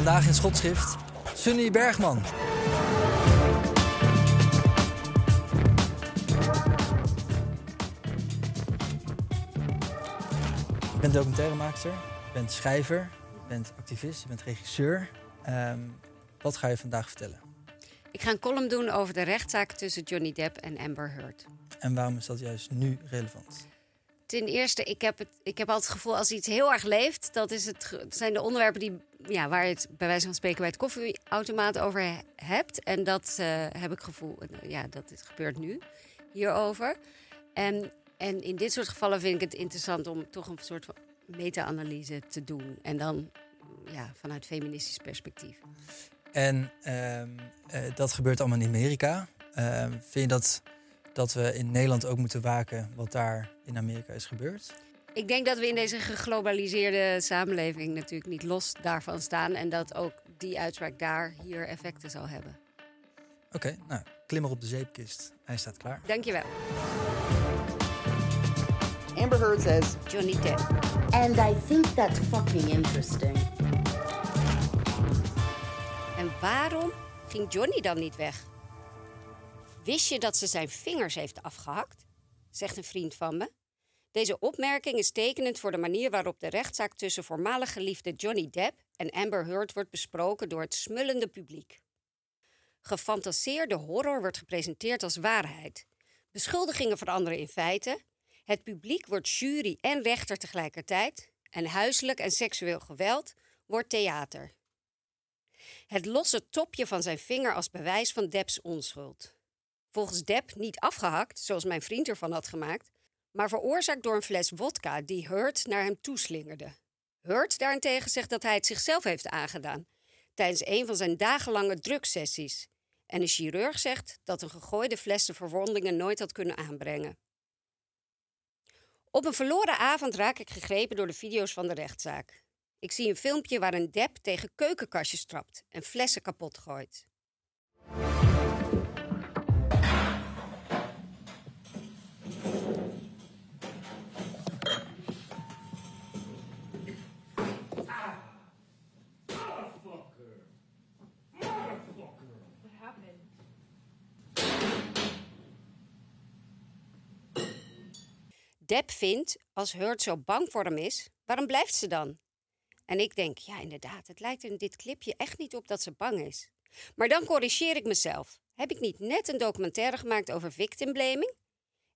Vandaag in schotschrift Sunny Bergman. Je bent documentairemaakster, je bent schrijver, je bent activist, je bent regisseur. Ehm, wat ga je vandaag vertellen? Ik ga een column doen over de rechtszaak tussen Johnny Depp en Amber Heard. En waarom is dat juist nu relevant? Ten eerste, ik heb, het, ik heb altijd het gevoel als iets heel erg leeft, dat is het, zijn de onderwerpen die, ja, waar je het bij wijze van spreken bij het koffieautomaat over he- hebt. En dat eh, heb ik gevoel, eh, ja, dat gebeurt nu hierover. En, en in dit soort gevallen vind ik het interessant om toch een soort meta-analyse te doen. En dan ja, vanuit feministisch perspectief. En ehm, eh, dat gebeurt allemaal in Amerika. Ehm, vind je dat, dat we in Nederland ook moeten waken wat daar in Amerika is gebeurd? Ik denk dat we in deze geglobaliseerde samenleving natuurlijk niet los daarvan staan. En dat ook die uitspraak daar hier effecten zal hebben. Oké, nou, klim maar op de zeepkist. Hij staat klaar. Dankjewel. Amber Heard says Johnny Depp. And I think that's fucking interesting. En waarom ging Johnny dan niet weg? Wist je dat ze zijn vingers heeft afgehakt? Zegt een vriend van me. Deze opmerking is tekenend voor de manier waarop de rechtszaak tussen voormalig geliefde Johnny Depp en Amber Heard wordt besproken door het smullende publiek. Gefantaseerde horror wordt gepresenteerd als waarheid. Beschuldigingen veranderen in feiten. Het publiek wordt jury en rechter tegelijkertijd. En huiselijk en seksueel geweld wordt theater. Het losse topje van zijn vinger als bewijs van Depps onschuld. Volgens Depp niet afgehakt, zoals mijn vriend ervan had gemaakt, maar veroorzaakt door een fles wodka die Hurt naar hem toeslingerde. Hurt daarentegen zegt dat hij het zichzelf heeft aangedaan tijdens een van zijn dagenlange drugssessies. En een chirurg zegt dat een gegooide fles de verwondingen nooit had kunnen aanbrengen. Op een verloren avond raak ik gegrepen door de video's van de rechtszaak. Ik zie een filmpje waar een Depp tegen keukenkastjes trapt en flessen kapot gooit. Depp vindt, als Hurt zo bang voor hem is, waarom blijft ze dan? En ik denk, ja inderdaad, het lijkt in dit clipje echt niet op dat ze bang is. Maar dan corrigeer ik mezelf. Heb ik niet net een documentaire gemaakt over victim blaming?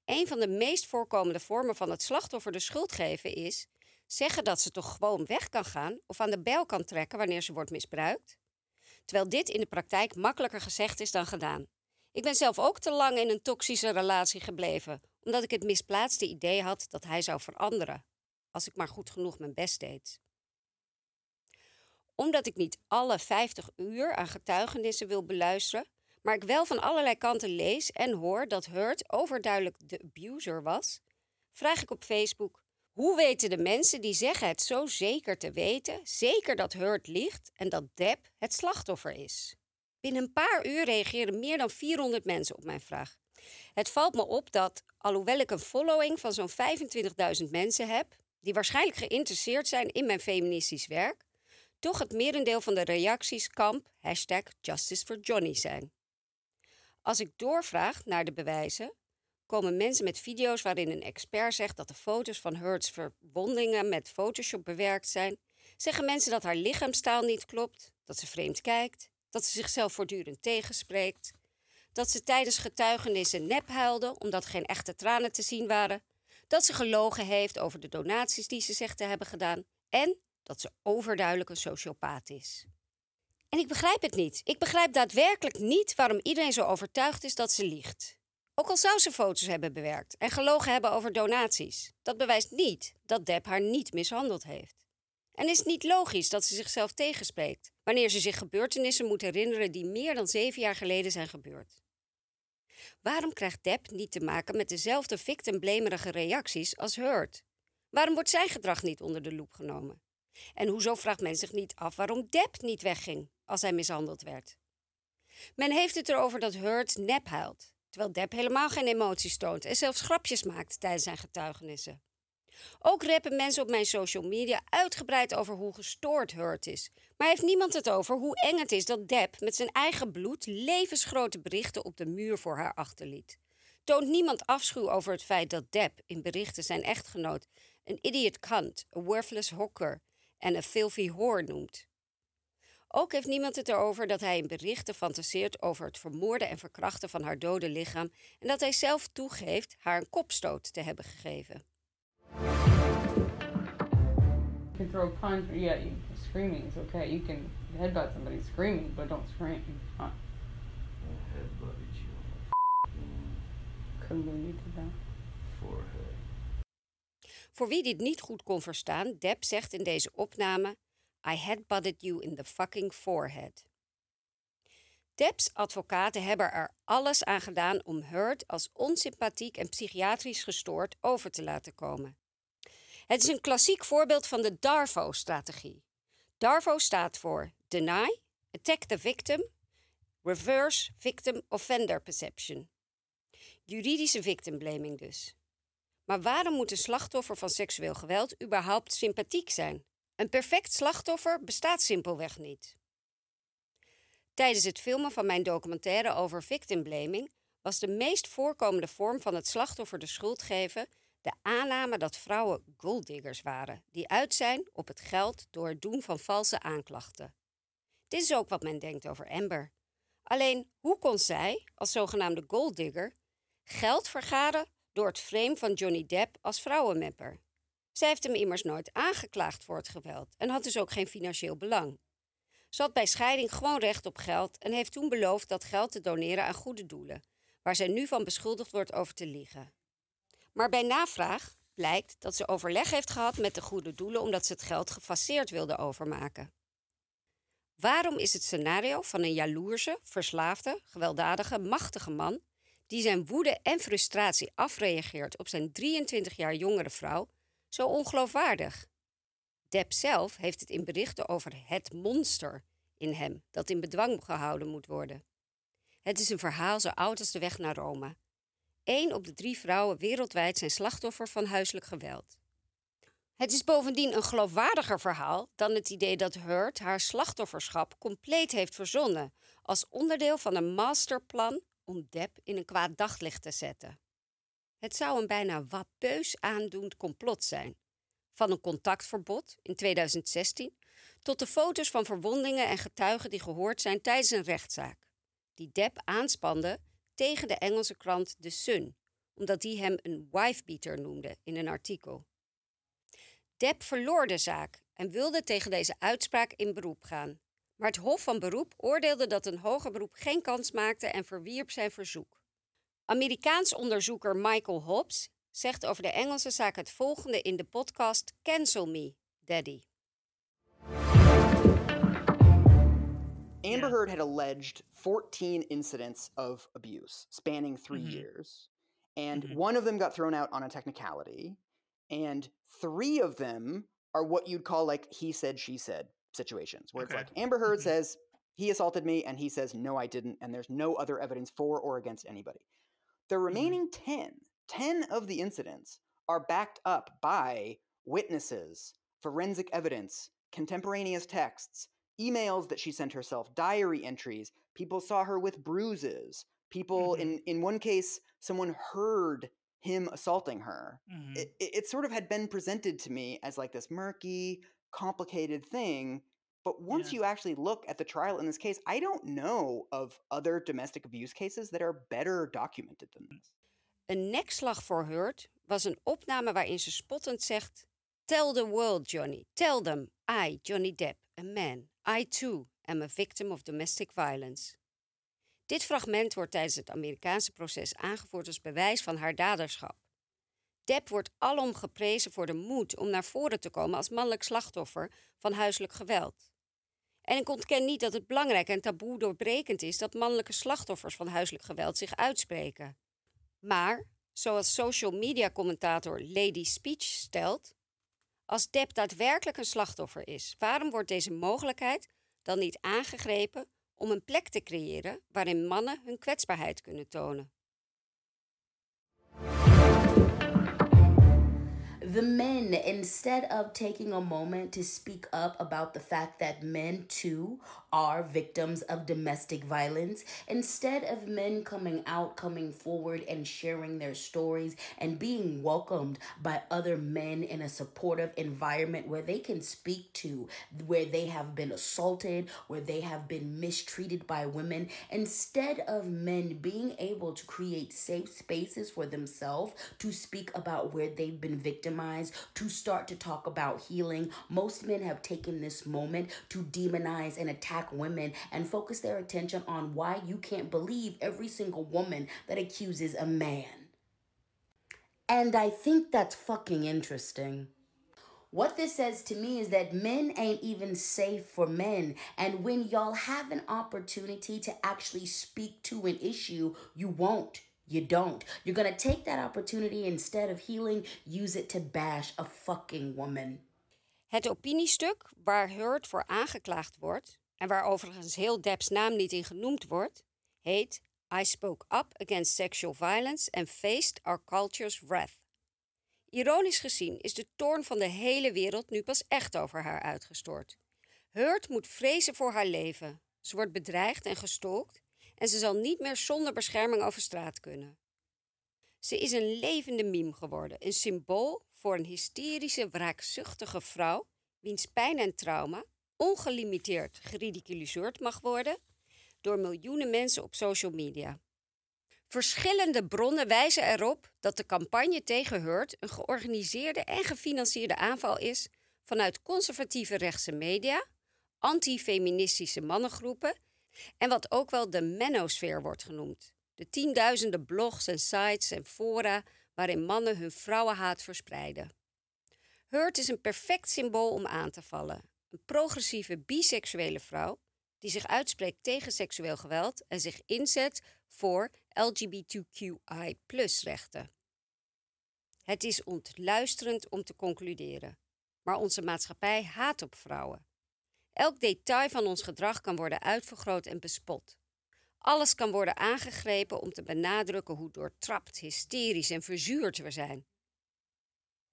Een van de meest voorkomende vormen van het slachtoffer de schuld geven is zeggen dat ze toch gewoon weg kan gaan of aan de bel kan trekken wanneer ze wordt misbruikt. Terwijl dit in de praktijk makkelijker gezegd is dan gedaan. Ik ben zelf ook te lang in een toxische relatie gebleven, omdat ik het misplaatste idee had dat hij zou veranderen, als ik maar goed genoeg mijn best deed. Omdat ik niet alle 50 uur aan getuigenissen wil beluisteren, maar ik wel van allerlei kanten lees en hoor dat Hurt overduidelijk de abuser was, vraag ik op Facebook: hoe weten de mensen die zeggen het zo zeker te weten, zeker dat Hurt liegt en dat Depp het slachtoffer is? Binnen een paar uur reageren meer dan 400 mensen op mijn vraag. Het valt me op dat, alhoewel ik een following van zo'n 25.000 mensen heb, die waarschijnlijk geïnteresseerd zijn in mijn feministisch werk, toch het merendeel van de reacties kamp hashtag Justice for Johnny zijn. Als ik doorvraag naar de bewijzen, komen mensen met video's waarin een expert zegt dat de foto's van Hurts verwondingen met Photoshop bewerkt zijn. Zeggen mensen dat haar lichaamstaal niet klopt, dat ze vreemd kijkt, dat ze zichzelf voortdurend tegenspreekt, dat ze tijdens getuigenissen nep huilde omdat geen echte tranen te zien waren, dat ze gelogen heeft over de donaties die ze zegt te hebben gedaan en dat ze overduidelijk een sociopaat is. En ik begrijp het niet. Ik begrijp daadwerkelijk niet waarom iedereen zo overtuigd is dat ze liegt. Ook al zou ze foto's hebben bewerkt en gelogen hebben over donaties, dat bewijst niet dat Deb haar niet mishandeld heeft. En is het niet logisch dat ze zichzelf tegenspreekt wanneer ze zich gebeurtenissen moet herinneren die meer dan zeven jaar geleden zijn gebeurd? Waarom krijgt Depp niet te maken met dezelfde victimblamerige reacties als Hurt? Waarom wordt zijn gedrag niet onder de loep genomen? En hoezo vraagt men zich niet af waarom Depp niet wegging als hij mishandeld werd? Men heeft het erover dat Hurt nep huilt, terwijl Depp helemaal geen emoties toont en zelfs grapjes maakt tijdens zijn getuigenissen. Ook rappen mensen op mijn social media uitgebreid over hoe gestoord Hurt is. Maar heeft niemand het over hoe eng het is dat Depp met zijn eigen bloed levensgrote berichten op de muur voor haar achterliet. Toont niemand afschuw over het feit dat Depp in berichten zijn echtgenoot een idiot cunt, een worthless hokker en een filthy whore noemt. Ook heeft niemand het erover dat hij in berichten fantaseert over het vermoorden en verkrachten van haar dode lichaam en dat hij zelf toegeeft haar een kopstoot te hebben gegeven. Can throw a punch. Yeah, you, screaming is okay. You can headbutt somebody screaming, but don't scream. Huh. headbutted you Couldn't believe you did that. forehead. Voor wie dit niet goed kon verstaan, Depp zegt in deze opname: I headbutted you in the fucking forehead. Depps advocaten hebben er alles aan gedaan om Hurt als onsympathiek en psychiatrisch gestoord over te laten komen. Het is een klassiek voorbeeld van de DARVO-strategie. DARVO staat voor Deny, Attack the Victim, Reverse Victim Offender Perception. Juridische victimblaming dus. Maar waarom moet een slachtoffer van seksueel geweld überhaupt sympathiek zijn? Een perfect slachtoffer bestaat simpelweg niet. Tijdens het filmen van mijn documentaire over victimblaming was de meest voorkomende vorm van het slachtoffer de schuld geven de aanname dat vrouwen golddiggers waren, die uit zijn op het geld door het doen van valse aanklachten. Dit is ook wat men denkt over Amber. Alleen, hoe kon zij, als zogenaamde golddigger, geld vergaren door het frame van Johnny Depp als vrouwenmapper? Zij heeft hem immers nooit aangeklaagd voor het geweld en had dus ook geen financieel belang. Ze had bij scheiding gewoon recht op geld en heeft toen beloofd dat geld te doneren aan goede doelen, waar zij nu van beschuldigd wordt over te liegen. Maar bij navraag blijkt dat ze overleg heeft gehad met de goede doelen omdat ze het geld gefaseerd wilde overmaken. Waarom is het scenario van een jaloerse, verslaafde, gewelddadige, machtige man die zijn woede en frustratie afreageert op zijn 23 jaar jongere vrouw zo ongeloofwaardig? Depp zelf heeft het in berichten over het monster in hem dat in bedwang gehouden moet worden. Het is een verhaal zo oud als de weg naar Rome. Eén op de drie vrouwen wereldwijd zijn slachtoffer van huiselijk geweld. Het is bovendien een geloofwaardiger verhaal dan het idee dat Hurt haar slachtofferschap compleet heeft verzonnen als onderdeel van een masterplan om Depp in een kwaad daglicht te zetten. Het zou een bijna wapeus aandoend complot zijn. Van een contactverbod in 2016 tot de foto's van verwondingen en getuigen die gehoord zijn tijdens een rechtszaak, die Depp aanspande tegen de Engelse krant The Sun, omdat die hem een wifebeater noemde in een artikel. Depp verloor de zaak en wilde tegen deze uitspraak in beroep gaan. Maar het Hof van Beroep oordeelde dat een hoger beroep geen kans maakte en verwierp zijn verzoek. Amerikaans onderzoeker Michael Hobbs zegt over de Engelse zaak het volgende in de podcast Cancel Me, Daddy. Amber Heard had alleged 14 incidents of abuse spanning 3 Mhm. years. And Mhm. one of them got thrown out on a technicality. And three of them are what you'd call like he said, she said situations, where Okay. it's like Amber Heard Mhm. says he assaulted me, and he says, no, I didn't. And there's no other evidence for or against anybody. The remaining 10, 10 of the incidents are backed up by witnesses, forensic evidence, contemporaneous texts, emails that she sent herself, diary entries. People saw her with bruises. People, Mhm. in, in one case, someone heard him assaulting her. Mhm. It, it, it sort of had been presented to me as like this murky, complicated thing. But once Yeah. you actually look at the trial in this case, I don't know of other domestic abuse cases that are better documented than this. Een nekslag voor Hurt was een opname waarin ze spottend zegt: Tell the world, Johnny. Tell them. I, Johnny Depp, a man. I too am a victim of domestic violence. Dit fragment wordt tijdens het Amerikaanse proces aangevoerd als bewijs van haar daderschap. Depp wordt alom geprezen voor de moed om naar voren te komen als mannelijk slachtoffer van huiselijk geweld. En ik ontken niet dat het belangrijk en taboe doorbrekend is dat mannelijke slachtoffers van huiselijk geweld zich uitspreken. Maar, zoals social media commentator Lady Speech stelt, als Depp daadwerkelijk een slachtoffer is, waarom wordt deze mogelijkheid dan niet aangegrepen om een plek te creëren waarin mannen hun kwetsbaarheid kunnen tonen? the men, instead of taking a moment to speak up about the fact that men too are victims of domestic violence, instead of men coming out, coming forward, and sharing their stories and being welcomed by other men in a supportive environment where they can speak to where they have been assaulted, where they have been mistreated by women, instead of men being able to create safe spaces for themselves to speak about where they've been victimized, to start to talk about healing, most men have taken this moment to demonize and attack women and focus their attention on why you can't believe every single woman that accuses a man. And I think that's fucking interesting. What this says to me is that men ain't even safe for men. And when y'all have an opportunity to actually speak to an issue, you won't. You don't. You're gonna take that opportunity instead of healing, use it to bash a fucking woman. Het opiniestuk waar Hurt voor aangeklaagd wordt, en waar overigens heel Depps naam niet in genoemd wordt, heet I Spoke Up Against Sexual Violence and Faced Our Culture's Wrath. Ironisch gezien is de toorn van de hele wereld nu pas echt over haar uitgestort. Hurt moet vrezen voor haar leven. Ze wordt bedreigd en gestolkt en ze zal niet meer zonder bescherming over straat kunnen. Ze is een levende meme geworden, een symbool voor een hysterische, wraakzuchtige vrouw wiens pijn en trauma ongelimiteerd geridiculiseerd mag worden door miljoenen mensen op social media. Verschillende bronnen wijzen erop dat de campagne tegen Hurt een georganiseerde en gefinancierde aanval is vanuit conservatieve rechtse media, antifeministische mannengroepen en wat ook wel de menosfeer wordt genoemd. De tienduizenden blogs en sites en fora waarin mannen hun vrouwenhaat verspreiden. Hurt is een perfect symbool om aan te vallen. Een progressieve biseksuele vrouw die zich uitspreekt tegen seksueel geweld en zich inzet voor LGBTQI-rechten. Het is ontluisterend om te concluderen, maar onze maatschappij haat op vrouwen. Elk detail van ons gedrag kan worden uitvergroot en bespot. Alles kan worden aangegrepen om te benadrukken hoe doortrapt, hysterisch en verzuurd we zijn.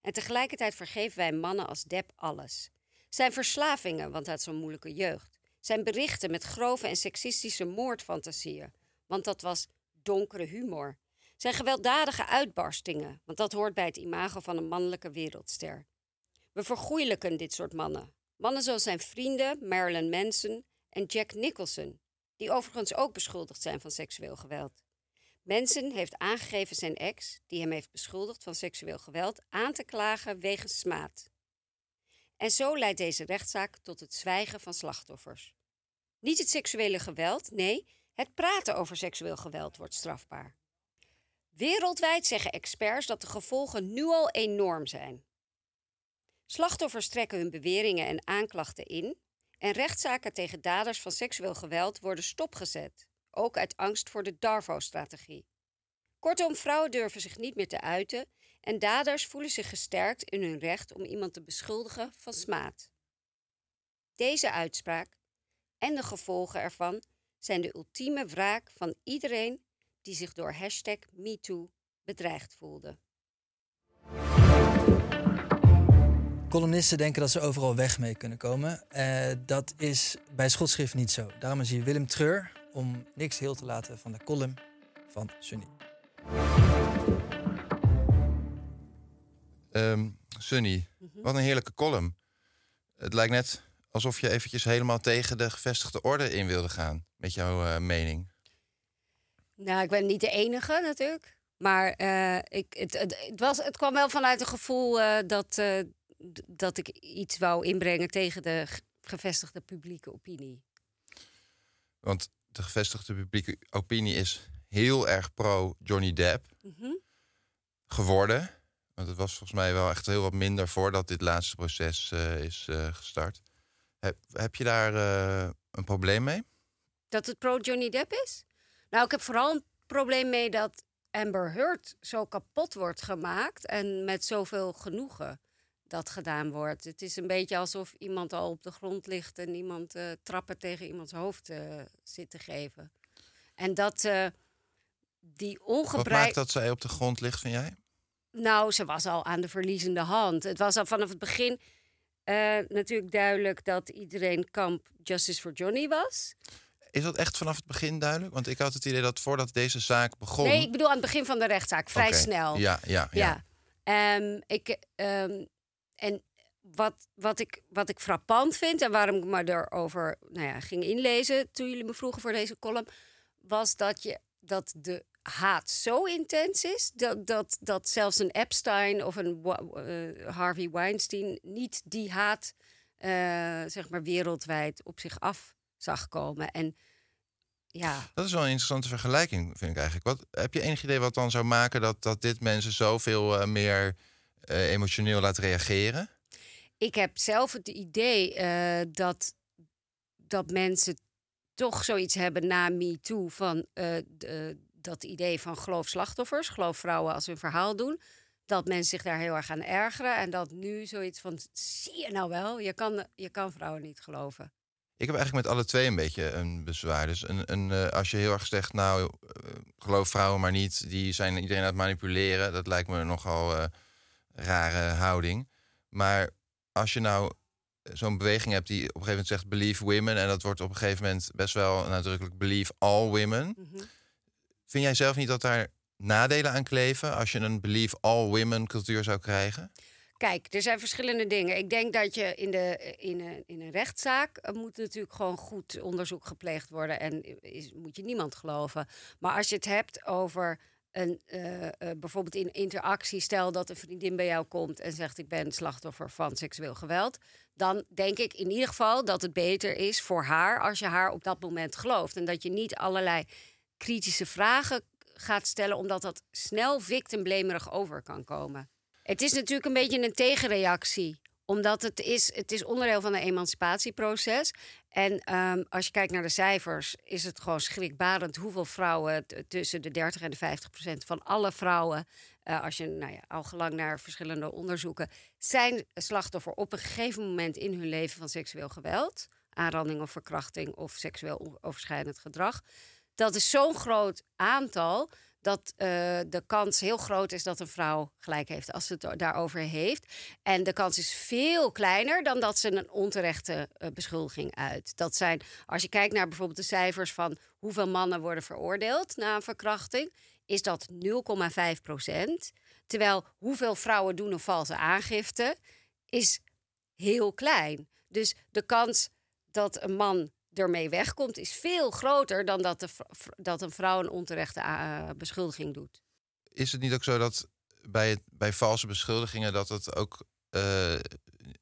En tegelijkertijd vergeven wij mannen als Deb alles. Zijn verslavingen, want uit zo'n moeilijke jeugd. Zijn berichten met grove en seksistische moordfantasieën, want dat was donkere humor. Zijn gewelddadige uitbarstingen, want dat hoort bij het imago van een mannelijke wereldster. We vergoeilijken dit soort mannen. Mannen zoals zijn vrienden Marilyn Manson en Jack Nicholson, die overigens ook beschuldigd zijn van seksueel geweld. Manson heeft aangegeven zijn ex, die hem heeft beschuldigd van seksueel geweld, aan te klagen wegens smaad. En zo leidt deze rechtszaak tot het zwijgen van slachtoffers. Niet het seksuele geweld, nee, het praten over seksueel geweld wordt strafbaar. Wereldwijd zeggen experts dat de gevolgen nu al enorm zijn. Slachtoffers trekken hun beweringen en aanklachten in en rechtszaken tegen daders van seksueel geweld worden stopgezet, ook uit angst voor de Darvo-strategie. Kortom, vrouwen durven zich niet meer te uiten en daders voelen zich gesterkt in hun recht om iemand te beschuldigen van smaad. Deze uitspraak en de gevolgen ervan zijn de ultieme wraak van iedereen die zich door hashtag MeToo bedreigd voelde. Columnisten denken dat ze overal weg mee kunnen komen. Uh, dat is bij schotschrift niet zo. Daarom is hier Willem Treur om niks heel te laten van de column van Sunny. Um, Sunny, Mhm. wat een heerlijke column. Het lijkt net alsof je eventjes helemaal tegen de gevestigde orde in wilde gaan. Met jouw uh, mening. Nou, ik ben niet de enige natuurlijk. Maar uh, ik, het, het, het, was, het kwam wel vanuit een gevoel uh, dat, dat ik iets wou inbrengen tegen de gevestigde publieke opinie. Want de gevestigde publieke opinie is heel erg pro Johnny Depp mm -hmm. geworden. Want het was volgens mij wel echt heel wat minder voordat dit laatste proces eh, is eh, gestart. Heb, heb je daar eh, een probleem mee? Dat het pro Johnny Depp is? Nou, ik heb vooral een probleem mee dat Amber Heard zo kapot wordt gemaakt en met zoveel genoegen dat gedaan wordt. Het is een beetje alsof iemand al op de grond ligt en iemand trappen tegen iemands hoofd zit te geven. En dat die Wat ongebruik. maakt dat zij op de grond ligt, vind jij? Nou, ze was al aan de verliezende hand. Het was al vanaf het begin eh, natuurlijk duidelijk dat iedereen kamp Justice for Johnny was. Is dat echt vanaf het begin duidelijk? Want ik had het idee dat voordat deze zaak begon... Nee, ik bedoel aan het begin van de rechtszaak, vrij snel. Ja, ja, ja. Ja. Ehm, ik, ehm, en wat, wat, ik, wat ik frappant vind en waarom ik me erover nou ja, ging inlezen toen jullie me vroegen voor deze column, was dat, je, dat de haat zo intens is dat, dat, dat zelfs een Epstein of een eh, Harvey Weinstein niet die haat eh, zeg maar wereldwijd op zich af zag komen. En ja, Dat is wel een interessante vergelijking, vind ik eigenlijk. Wat, heb je enig idee wat dan zou maken dat, dat dit mensen zoveel eh, meer emotioneel laat reageren? ik heb zelf het idee dat, dat mensen toch zoiets hebben na MeToo van d- eh, dat idee van geloof slachtoffers, geloof vrouwen als hun verhaal doen. Dat mensen zich daar heel erg aan ergeren. En dat nu zoiets van, zie je nou wel, je kan, je kan vrouwen niet geloven. Ik heb eigenlijk met alle twee een beetje een bezwaar. Dus een, een, eh, als je heel erg zegt, nou, eh, geloof vrouwen maar niet, die zijn iedereen aan het manipuleren. Dat lijkt me nogal eh rare houding. Maar als je nou zo'n beweging hebt die op een gegeven moment zegt believe women, en dat wordt op een gegeven moment best wel nadrukkelijk believe all women. Mhm. Vind jij zelf niet dat daar nadelen aan kleven als je een believe all women cultuur zou krijgen? Kijk, er zijn verschillende dingen. Ik denk dat je in, de, in, een, in een rechtszaak eh, moet natuurlijk gewoon goed onderzoek gepleegd worden en is, moet je niemand geloven. Maar als je het hebt over een, eh, eh, bijvoorbeeld in interactie, stel dat een vriendin bij jou komt en zegt ik ben slachtoffer van seksueel geweld, dan denk ik in ieder geval dat het beter is voor haar als je haar op dat moment gelooft en dat je niet allerlei kritische vragen gaat stellen, omdat dat snel victimblamerig over kan komen. Het is natuurlijk een beetje een tegenreactie omdat het is, het is onderdeel van een emancipatieproces. En ehm, als je kijkt naar de cijfers, is het gewoon schrikbarend hoeveel vrouwen tussen de 30 en de 50 procent van alle vrouwen, eh, als je nou ja, al gelang naar verschillende onderzoeken, zijn slachtoffer op een gegeven moment in hun leven van seksueel geweld, aanranding of verkrachting of seksueel overschrijdend gedrag. Dat is zo'n groot aantal dat eh, de kans heel groot is dat een vrouw gelijk heeft als ze het daarover heeft. En de kans is veel kleiner dan dat ze een onterechte eh, beschuldiging uit. Dat zijn, als je kijkt naar bijvoorbeeld de cijfers van hoeveel mannen worden veroordeeld na een verkrachting, is dat 0,5 procent. Terwijl hoeveel vrouwen doen een valse aangifte is heel klein. Dus de kans dat een man ermee wegkomt is veel groter dan dat, de, dat een vrouw een onterechte eh, beschuldiging doet. Is het niet ook zo dat bij, het, bij valse beschuldigingen dat het ook, eh,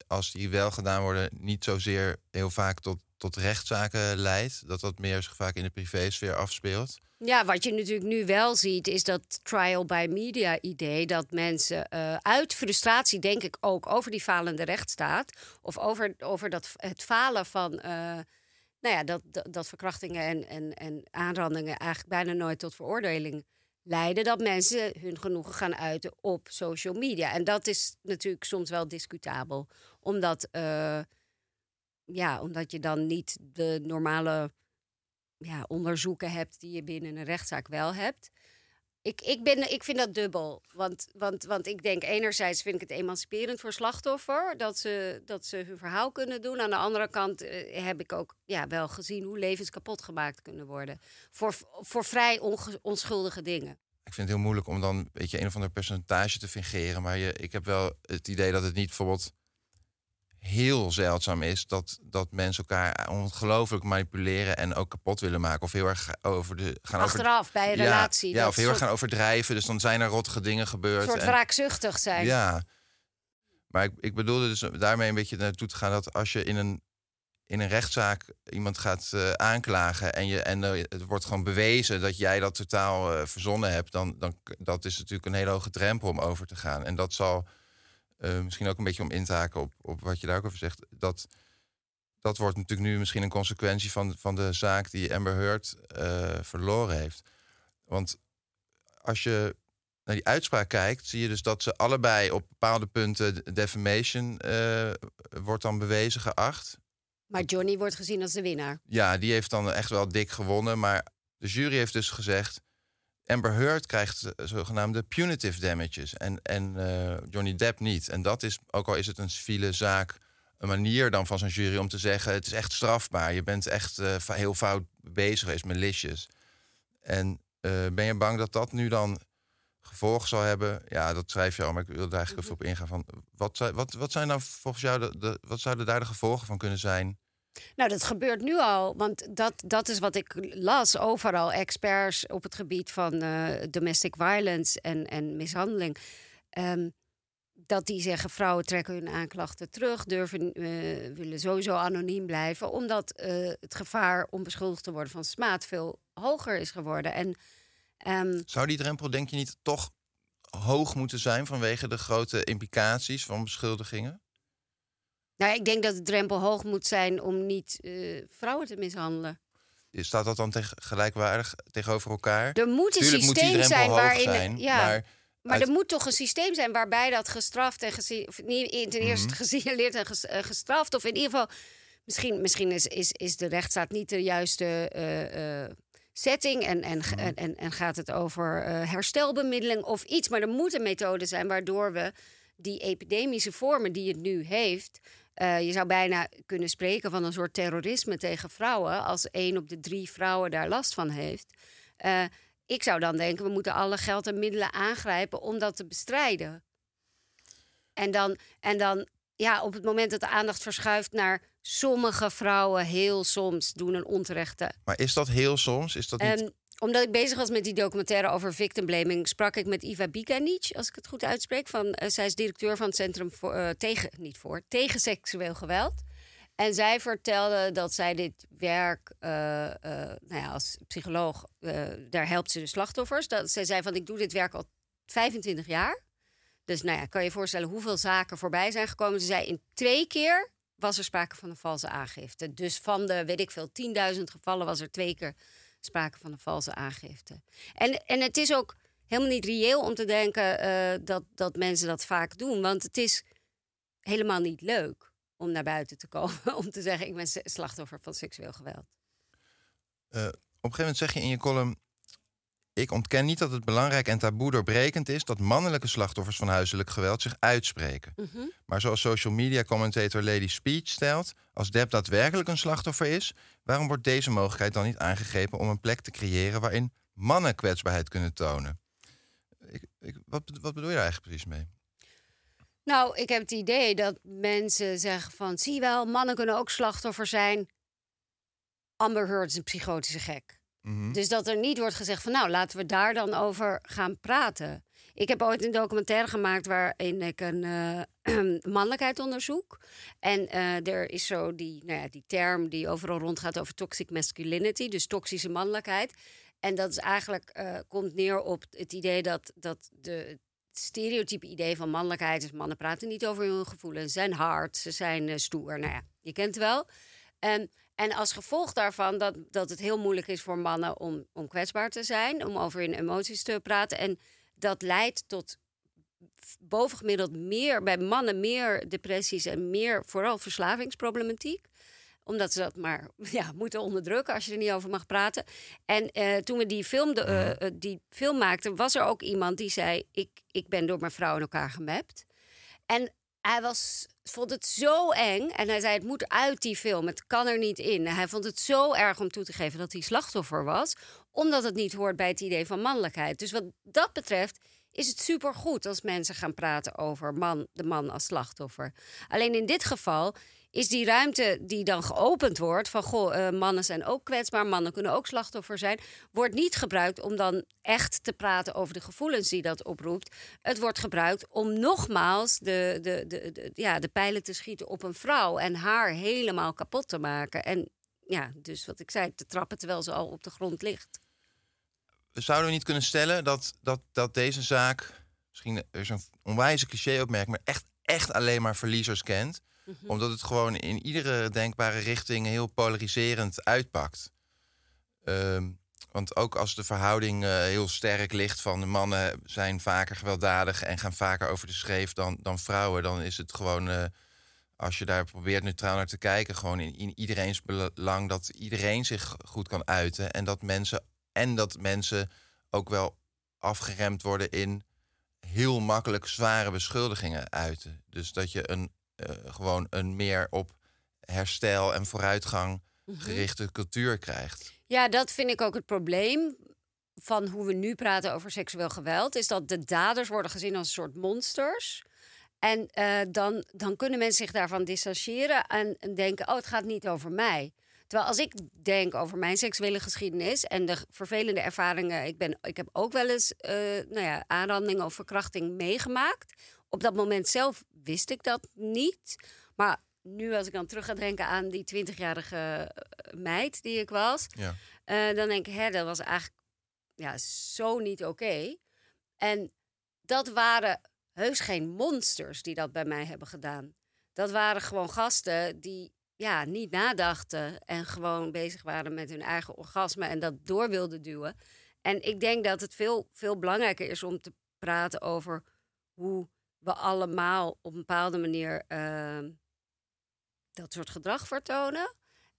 als die wel gedaan worden, niet zozeer heel vaak tot, tot rechtszaken leidt? Dat dat meer zich vaak in de privésfeer afspeelt? Ja, wat je natuurlijk nu wel ziet, is dat trial by media idee. Dat mensen eh, uit frustratie, denk ik ook, over die falende rechtsstaat. Of over, over dat, het falen van. Nou ja, dat, dat, verkrachtingen en, en, en aanrandingen eigenlijk bijna nooit tot veroordeling leiden. Dat mensen hun genoegen gaan uiten op social media. En dat is natuurlijk soms wel discutabel. Omdat, eh, ja, omdat je dan niet de normale ja, onderzoeken hebt die je binnen een rechtszaak wel hebt. Ik, ik, ben, ik vind dat dubbel. Want, want, want ik denk enerzijds vind ik het emanciperend voor slachtoffer... dat ze, dat ze hun verhaal kunnen doen. Aan de andere kant eh, heb ik ook ja, wel gezien... hoe levens kapot gemaakt kunnen worden. Voor, voor vrij onschuldige dingen. Ik vind het heel moeilijk om dan weet je, een of ander percentage te fingeren. Maar je, ik heb wel het idee dat het niet bijvoorbeeld heel zeldzaam is dat, dat mensen elkaar ongelooflijk manipuleren en ook kapot willen maken. Of heel erg over de gaan over- Achteraf, bij een Ja, relatie. Ja, of heel erg gaan overdrijven. Dus dan zijn er rottige dingen gebeurd. Een soort en- wraakzuchtig zijn. Ja. Maar ik, ik bedoelde dus daarmee een beetje naartoe te gaan dat als je in een, in een rechtszaak iemand gaat eh, aanklagen en, je, en eh, het wordt gewoon bewezen dat jij dat totaal eh, verzonnen hebt, dan, dan dat is natuurlijk een hele hoge drempel om over te gaan. En dat zal eh, misschien ook een beetje om in te haken op, op wat je daar ook over zegt. Dat, dat wordt natuurlijk nu misschien een consequentie van, van de zaak die Amber Heard eh, verloren heeft. Want als je naar die uitspraak kijkt, zie je dus dat ze allebei op bepaalde punten de- defamation eh, wordt dan bewezen geacht. Maar Johnny wordt gezien als de winnaar. Ja, die heeft dan echt wel dik gewonnen. Maar de jury heeft dus gezegd... Amber Heard krijgt eh, zogenaamde punitive damages. En, en eh, Johnny Depp niet. En dat is, ook al is het een civiele zaak... een manier dan van zo'n jury om te zeggen... het is echt strafbaar. Je bent echt eh, heel fout bezig geweest, malicious. En ben je bang dat dat nu dan gevolgen zal hebben? Ja, dat schrijf je al, maar ik wil er eigenlijk even op ingaan. Van, wat, zijn- wat, wat zijn nou volgens jou de, de, wat zouden daar de gevolgen van kunnen zijn? Nou, dat gebeurt nu al, want dat, dat is wat ik las overal. Experts op het gebied van eh, domestic violence en, en mishandeling. Ehm, dat die zeggen vrouwen trekken hun aanklachten terug, durven, eh, willen sowieso anoniem blijven, omdat eh, het gevaar om beschuldigd te worden van smaad veel hoger is geworden. En ehm, Zou die drempel, denk je niet, toch hoog moeten zijn vanwege de grote implicaties van beschuldigingen? Nou, ik denk dat de drempel hoog moet zijn om niet eh, vrouwen te mishandelen. Staat dat dan tegen, gelijkwaardig tegenover elkaar? Er moet een Tuurlijk moet systeem drempel zijn waarin. zijn, ja, maar Maar uit- er moet toch een systeem zijn waarbij dat gestraft en of niet ten eerste Mhm. gesignaleerd en ges- eh, gestraft. Of in ieder geval, misschien, misschien is, is, is de rechtsstaat niet de juiste eh, setting. En, en, Mhm. en, en, en gaat het over herstelbemiddeling of iets. Maar er moet een methode zijn waardoor we die epidemische vormen die het nu heeft. Eh, je zou bijna kunnen spreken van een soort terrorisme tegen vrouwen. Als één op de drie vrouwen daar last van heeft. Eh, ik zou dan denken, we moeten alle geld en middelen aangrijpen om dat te bestrijden. En dan, en dan ja, op het moment dat de aandacht verschuift naar sommige vrouwen, heel soms doen een onterechte. Maar is dat heel soms? Is dat niet... En omdat ik bezig was met die documentaire over victim blaming, sprak ik met Iva Bikanic, als ik het goed uitspreek. Van, eh, zij is directeur van het Centrum eh, tegen, niet voor, tegen seksueel geweld. En zij vertelde dat zij dit werk, eh, nou ja, als psycholoog, daar helpt ze de slachtoffers. Dat, zij zei van, ik doe dit werk al 25 jaar. Dus nou ja, kan je je voorstellen hoeveel zaken voorbij zijn gekomen. Ze zei, in twee keer was er sprake van een valse aangifte. Dus van de, weet ik veel, 10.000 gevallen was er twee keer sprake van een valse aangifte. En, en het is ook helemaal niet reëel om te denken eh, dat, dat mensen dat vaak doen. Want het is helemaal niet leuk om naar buiten te komen. Om te zeggen, ik ben slachtoffer van seksueel geweld. Eh, op een gegeven moment zeg je in je column... Ik ontken niet dat het belangrijk en taboe doorbrekend is... dat mannelijke slachtoffers van huiselijk geweld zich uitspreken. Mhm. Maar zoals social media commentator Lady Speech stelt... als Deb daadwerkelijk een slachtoffer is... waarom wordt deze mogelijkheid dan niet aangegrepen... om een plek te creëren waarin mannen kwetsbaarheid kunnen tonen? Ik, ik, wat, wat bedoel je daar eigenlijk precies mee? Nou, ik heb het idee dat mensen zeggen van... zie wel, mannen kunnen ook slachtoffer zijn. Amber Heard is een psychotische gek. Mhm. Dus dat er niet wordt gezegd van... nou, laten we daar dan over gaan praten. Ik heb ooit een documentaire gemaakt... waarin ik een eh, mannelijkheid onderzoek. En eh, er is zo die, nou ja, die term die overal rondgaat over toxic masculinity... dus toxische mannelijkheid. En dat is eigenlijk, eh, komt neer op het idee dat, dat de, stereotype idee van mannelijkheid is... mannen praten niet over hun gevoelens, ze zijn hard, ze zijn stoer. Nou ja, je kent het wel. En, en als gevolg daarvan dat, dat het heel moeilijk is voor mannen om, om kwetsbaar te zijn... om over hun emoties te praten. En dat leidt tot bovengemiddeld meer, bij mannen meer depressies... en meer vooral verslavingsproblematiek omdat ze dat maar ja, moeten onderdrukken als je er niet over mag praten. En eh, toen we die film, de, eh, eh, die film maakten, was er ook iemand die zei: ik, ik ben door mijn vrouw in elkaar gemapt. En hij was, vond het zo eng. En hij zei: Het moet uit die film. Het kan er niet in. Hij vond het zo erg om toe te geven dat hij slachtoffer was, omdat het niet hoort bij het idee van mannelijkheid. Dus wat dat betreft is het supergoed als mensen gaan praten over man, de man als slachtoffer. Alleen in dit geval is die ruimte die dan geopend wordt van goh, eh, mannen zijn ook kwetsbaar, mannen kunnen ook slachtoffer zijn, wordt niet gebruikt om dan echt te praten over de gevoelens die dat oproept. Het wordt gebruikt om nogmaals de, de, de, ja, de pijlen te schieten op een vrouw en haar helemaal kapot te maken. En ja, dus wat ik zei, te trappen terwijl ze al op de grond ligt. Zouden niet kunnen stellen dat, dat, dat deze zaak, misschien is een onwijze cliché-opmerking, maar echt, echt alleen maar verliezers kent? Omdat het gewoon in iedere denkbare richting heel polariserend uitpakt. Ehm, want ook als de verhouding eh, heel sterk ligt van de mannen zijn vaker gewelddadig en gaan vaker over de schreef dan, dan vrouwen, dan is het gewoon, eh, als je daar probeert neutraal naar te kijken, gewoon in, in iedereen's belang dat iedereen zich goed kan uiten en dat mensen en dat mensen ook wel afgeremd worden in heel makkelijk zware beschuldigingen uiten. Dus dat je een gewoon een meer op herstel en vooruitgang gerichte cultuur krijgt. Ja, dat vind ik ook het probleem van hoe we nu praten over seksueel geweld. Is dat de daders worden gezien als een soort monsters. En eh, dan, dan kunnen mensen zich daarvan distancieren en, en denken: oh, het gaat niet over mij. Terwijl als ik denk over mijn seksuele geschiedenis en de vervelende ervaringen, ik, ben, ik heb ook wel eens uh, nou ja, aanranding of verkrachting meegemaakt. Op dat moment zelf wist ik dat niet. Maar nu als ik dan terug ga denken aan die 20-jarige meid die ik was, Ja. eh, dan denk ik, hè, dat was eigenlijk ja, zo niet oké. En dat waren heus geen monsters die dat bij mij hebben gedaan. Dat waren gewoon gasten die ja, niet nadachten en gewoon bezig waren met hun eigen orgasme en dat door wilden duwen. En ik denk dat het veel, veel belangrijker is om te praten over hoe we allemaal op een bepaalde manier ehm, dat soort gedrag vertonen.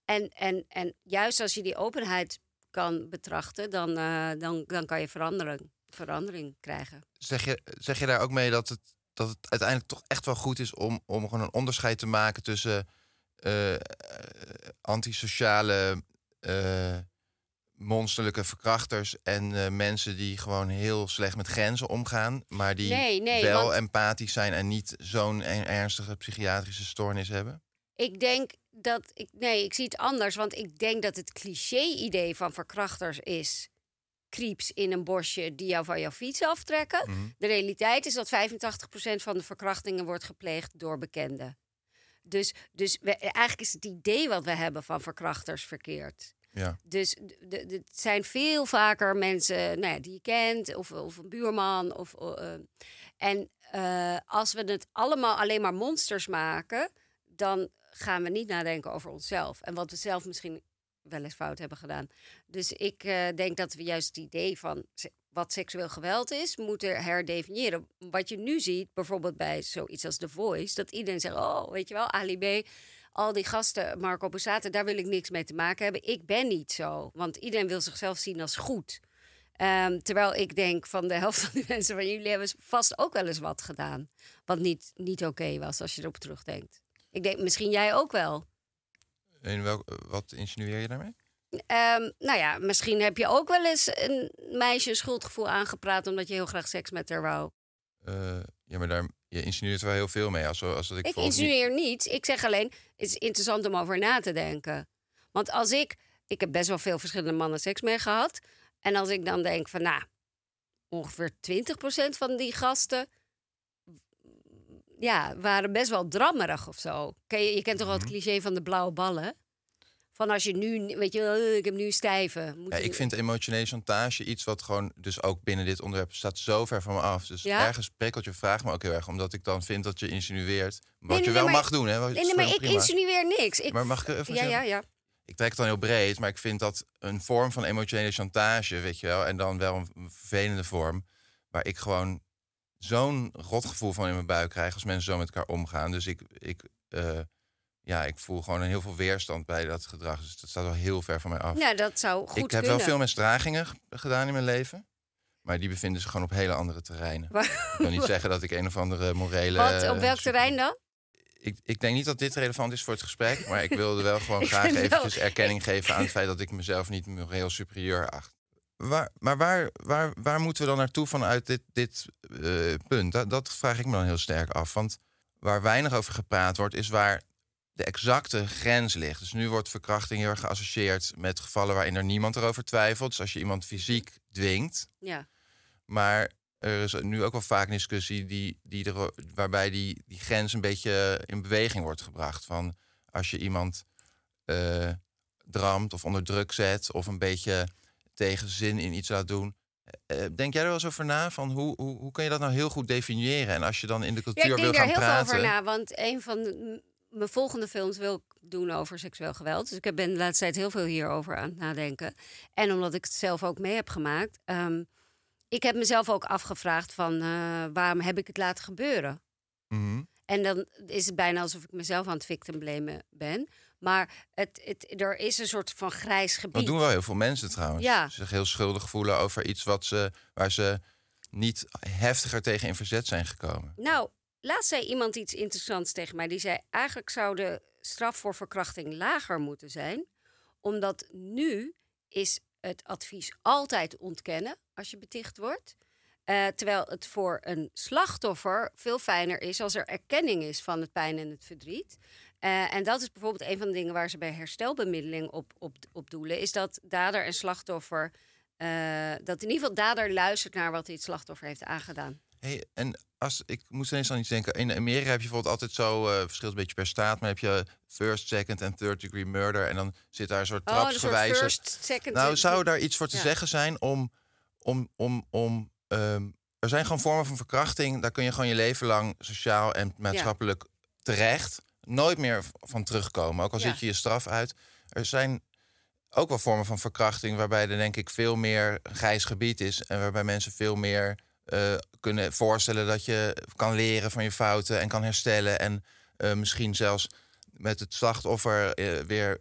En, en, en juist als je die openheid kan betrachten, dan, eh, dan, dan kan je verandering, verandering krijgen. Zeg je, zeg je daar ook mee dat het, dat het uiteindelijk toch echt wel goed is om, om gewoon een onderscheid te maken tussen eh, eh, antisociale, monsterlijke verkrachters en eh, mensen die gewoon heel slecht met grenzen omgaan, maar die Nee, nee, wel want- empathisch zijn en niet zo'n er- ernstige psychiatrische stoornis hebben? Ik denk dat ik. Nee, ik zie het anders. Want ik denk dat het cliché-idee van verkrachters is. Creeps in een bosje die jou van jouw fiets aftrekken. Mhm. De realiteit is dat 85% van de verkrachtingen wordt gepleegd door bekenden. Dus, dus we, eigenlijk is het idee wat we hebben van verkrachters verkeerd. Ja. Dus het zijn veel vaker mensen nou ja, die je kent, of, of een buurman. Of, eh, en eh, als we het allemaal alleen maar monsters maken, dan gaan we niet nadenken over onszelf. En wat we zelf misschien wel eens fout hebben gedaan. Dus ik eh, denk dat we juist het idee van wat seksueel geweld is, moeten herdefiniëren. Wat je nu ziet, bijvoorbeeld bij zoiets als The Voice, dat iedereen zegt: Oh, weet je wel, Ali B. Al die gasten, Marco Borsato, daar wil ik niks mee te maken hebben. Ik ben niet zo, want iedereen wil zichzelf zien als goed. Ehm, terwijl ik denk van de helft van die mensen van jullie hebben vast ook wel eens wat gedaan. Wat niet, niet oké was als je erop terugdenkt. Ik denk misschien jij ook wel. En welk, wat insinueer je daarmee? Ehm, nou ja, misschien heb je ook wel eens een meisje een schuldgevoel aangepraat omdat je heel graag seks met haar wou. Eh, ja, maar daar, je insinueert wel heel veel mee. Als, als dat ik, Ik bijvoorbeeld niet- insinueer niets. Ik zeg alleen, het is interessant om over na te denken. Want als ik, ik heb best wel veel verschillende mannen seks mee gehad. En als ik dan denk van, nou, ongeveer 20% van die gasten ja, waren best wel drammerig of zo. Ken je, je kent toch wel het Mhm. cliché van de blauwe ballen? Van als je nu, weet je, eh, ik heb nu een stijve. Moet Ja, ik vind emotionele chantage iets wat gewoon, dus ook binnen dit onderwerp, staat zo ver van me af. Dus Ja? ergens prikkelt je vraag me ook heel erg, omdat ik dan vind dat je insinueert. Wat Nee, je wel mag doen, hè? wat- Nee, nee, maar ik prima. insinueer niks. Ik, Maar mag ik even ja, ja, ja. Ik trek het dan heel breed, maar ik vind dat een vorm van emotionele chantage, weet je wel, en dan wel een een vervelende vorm, waar ik gewoon zo'n rotgevoel van in mijn buik krijg als mensen zo met elkaar omgaan. Dus ik, ik, eh, ja, ik voel gewoon een heel veel weerstand bij dat gedrag. Dus dat staat wel heel ver van mij af. Ja, dat zou goed ik heb kunnen. wel veel misdragingen gedaan in mijn leven. Maar die bevinden zich gewoon op hele andere terreinen. Ik wil niet zeggen dat ik een of andere morele... Wat, op welk super- terrein dan? Ik, ik denk niet dat dit relevant is voor het gesprek. Maar ik wilde wel gewoon graag wel- eventjes erkenning geven aan het feit dat ik mezelf niet moreel superieur acht. Waar, maar waar, waar, waar moeten we dan naartoe vanuit dit, dit eh, punt? Dat, dat vraag ik me dan heel sterk af. Want waar weinig over gepraat wordt, is waar de exacte grens ligt. Dus nu wordt verkrachting heel erg geassocieerd met gevallen waarin er niemand erover twijfelt. Dus als je iemand fysiek dwingt. Ja. Maar er is nu ook wel vaak een discussie die, die er, waarbij die, die grens een beetje in beweging wordt gebracht. Van als je iemand eh, dramt of onder druk zet of een beetje tegen zin in iets laat doen. Eh, denk jij er wel eens over na? Van hoe, hoe, hoe kun je dat nou heel goed definiëren? En als je dan in de Ja, cultuur ik wil denk daar gaan heel praten. veel over na. Want een van mijn volgende films wil ik doen over seksueel geweld. Dus ik ben de laatste tijd heel veel hierover aan het nadenken. En omdat ik het zelf ook mee heb gemaakt. ehm, ik heb mezelf ook afgevraagd van eh, waarom heb ik het laten gebeuren? Mhm. En dan is het bijna alsof ik mezelf aan het victim blamen ben. Maar het, het, er is een soort van grijs gebied. Dat doen wel heel veel mensen trouwens. Ja. Zich heel schuldig voelen over iets wat ze, waar ze niet heftiger tegen in verzet zijn gekomen. Nou, laatst zei iemand iets interessants tegen mij. Die zei: eigenlijk zou de straf voor verkrachting lager moeten zijn, omdat nu is het advies altijd ontkennen als je beticht wordt. Eh, terwijl het voor een slachtoffer veel fijner is als er erkenning is van het pijn en het verdriet. Eh, en dat is bijvoorbeeld een van de dingen waar ze bij herstelbemiddeling op, op, op doelen. Is dat dader en slachtoffer. eh, dat in ieder geval dader luistert naar wat hij het slachtoffer heeft aangedaan. Hey, en als ik moest ineens aan iets denken. In Amerika heb je bijvoorbeeld altijd zo, eh verschilt een beetje per staat, maar heb je first, second en third degree murder. En dan zit daar een soort Oh, trapsgewijze. first, second... Nou, zou daar iets voor te Ja. zeggen zijn om. om, om, om ehm, er zijn gewoon vormen van verkrachting. Daar kun je gewoon je leven lang sociaal en maatschappelijk terecht. Nooit meer van terugkomen. Ook al Ja. zit je je straf uit. Er zijn ook wel vormen van verkrachting. waarbij er denk ik veel meer grijs gebied is. En waarbij mensen veel meer eh, kunnen voorstellen dat je kan leren van je fouten en kan herstellen. En eh, misschien zelfs met het slachtoffer eh, weer.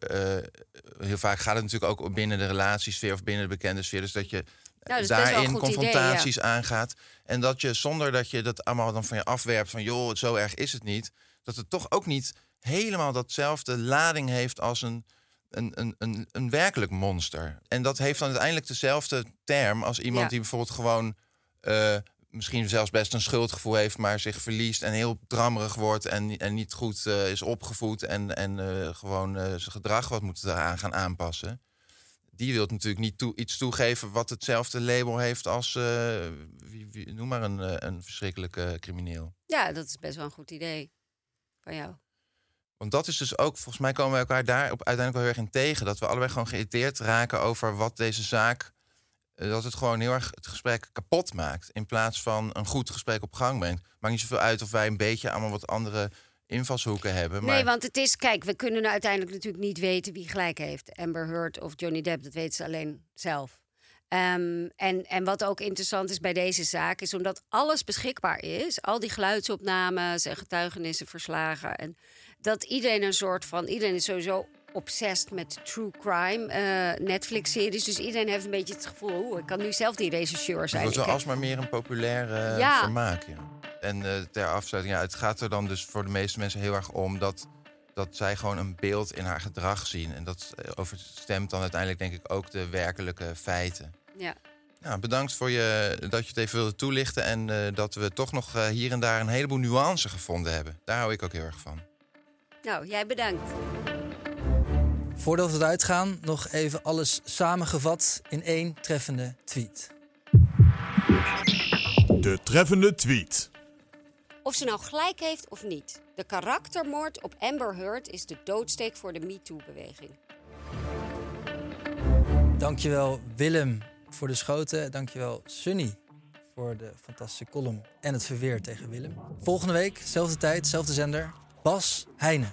heel vaak gaat het natuurlijk ook binnen de relatiesfeer of binnen de bekende sfeer. Dus dat je Nou, een daarin idee, confrontaties aangaat. En dat je zonder dat je dat allemaal dan van je afwerpt van joh, zo erg is het niet. Dat het toch ook niet helemaal datzelfde lading heeft als een, een, een, een, een werkelijk monster. En dat heeft dan uiteindelijk dezelfde term als iemand Ja. die bijvoorbeeld gewoon eh, misschien zelfs best een schuldgevoel heeft, maar zich verliest en heel drammerig wordt en, en niet goed eh, is opgevoed en, en eh, gewoon zijn gedrag wat moet eraan gaan aanpassen. Die wil natuurlijk niet toe, iets toegeven wat hetzelfde label heeft als, wie, wie- noem maar een, een verschrikkelijke crimineel. Ja, dat is best wel een goed idee van jou. Want dat is dus ook, volgens mij komen we elkaar daar op uiteindelijk wel heel erg in tegen. Dat we allebei gewoon geïrriteerd raken over wat deze zaak. Eh, Dat het gewoon heel erg het gesprek kapot maakt. In plaats van een goed gesprek op gang brengt. Maakt niet zoveel uit of wij een beetje allemaal wat andere invalshoeken hebben. Maar Nee, want het is, kijk, we kunnen nou uiteindelijk natuurlijk niet weten wie gelijk heeft. Amber Heard of Johnny Depp, dat weten ze alleen zelf. Ehm, en, en wat ook interessant is bij deze zaak, is omdat alles beschikbaar is, al die geluidsopnames en getuigenissen, verslagen, en dat iedereen een soort van, iedereen is sowieso obsessed met true crime eh, Netflix-series, dus iedereen heeft een beetje het gevoel, oeh, ik kan nu zelf die rechercheur het zijn. wordt Ik heb- alsmaar meer een populair eh, Ja. vermaak. Ja. En eh, ter afsluiting, ja, het gaat er dan dus voor de meeste mensen heel erg om dat, dat zij gewoon een beeld in haar gedrag zien. En dat overstemt dan uiteindelijk denk ik ook de werkelijke feiten. ja. Ja, bedankt voor je, dat je het even wilde toelichten. En dat we toch nog hier en daar een heleboel nuance gevonden hebben. Daar hou ik ook heel erg van. Nou, jij bedankt. Voordat we eruit gaan, nog even alles samengevat in één treffende tweet. De treffende tweet. Of ze nou gelijk heeft of niet. De karaktermoord op Amber Heard is de doodsteek voor de MeToo-beweging. Dankjewel Willem voor de schoten. Dankjewel Sunny voor de fantastische column en het verweer tegen Willem. Volgende week, zelfde tijd, zelfde zender. Bas Heijnen.